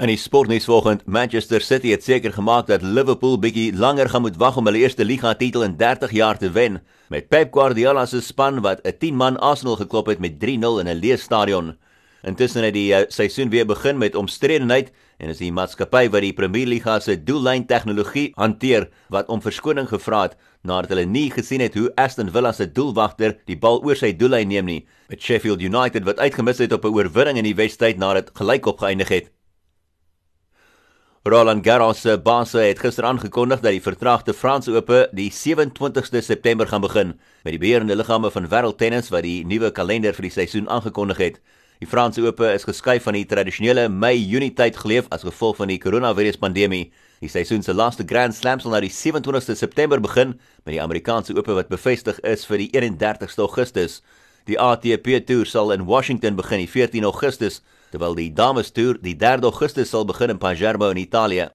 In die sportnuus vanoggend, Manchester City het seker gemaak dat Liverpool bietjie langer gaan moet wag om hulle eerste liga titel in 30 jaar te wen, met Pep Guardiola se span wat 'n 10-man Arsenal geklop het met 3-0 in 'n leë stadion. Intussen het die uh, seisoen weer begin met omstredenheid en is die maatskappy wat die Premier Liga se doellyn tegnologie hanteer wat om verskoning gevra het nadat hulle nie gesien het hoe Aston Villa se doelwagter die bal oor sy doellyn neem nie, met Sheffield United wat uitgemis het op 'n oorwinning in die wedstryd nadat gelykop geëindig het. Roland Garros se baas het gister aangekondig dat die vertraagde Franse Ope die 27ste September gaan begin met die beheerende liggame van wêreldtennis wat die nuwe kalender vir die seisoen aangekondig het. Die Franse Ope is geskuif van die tradisionele Mei-Junie tyd geleef as gevolg van die koronaviruspandemie. Die seisoen se laaste Grand Slam sal nou die 27ste September begin met die Amerikaanse Ope wat bevestig is vir die 31ste Augustus. Die ATP Tour sal in Washington begin die 14 Augustus, terwyl die Dames Tour die 3 Augustus sal begin in Palermo in Italië.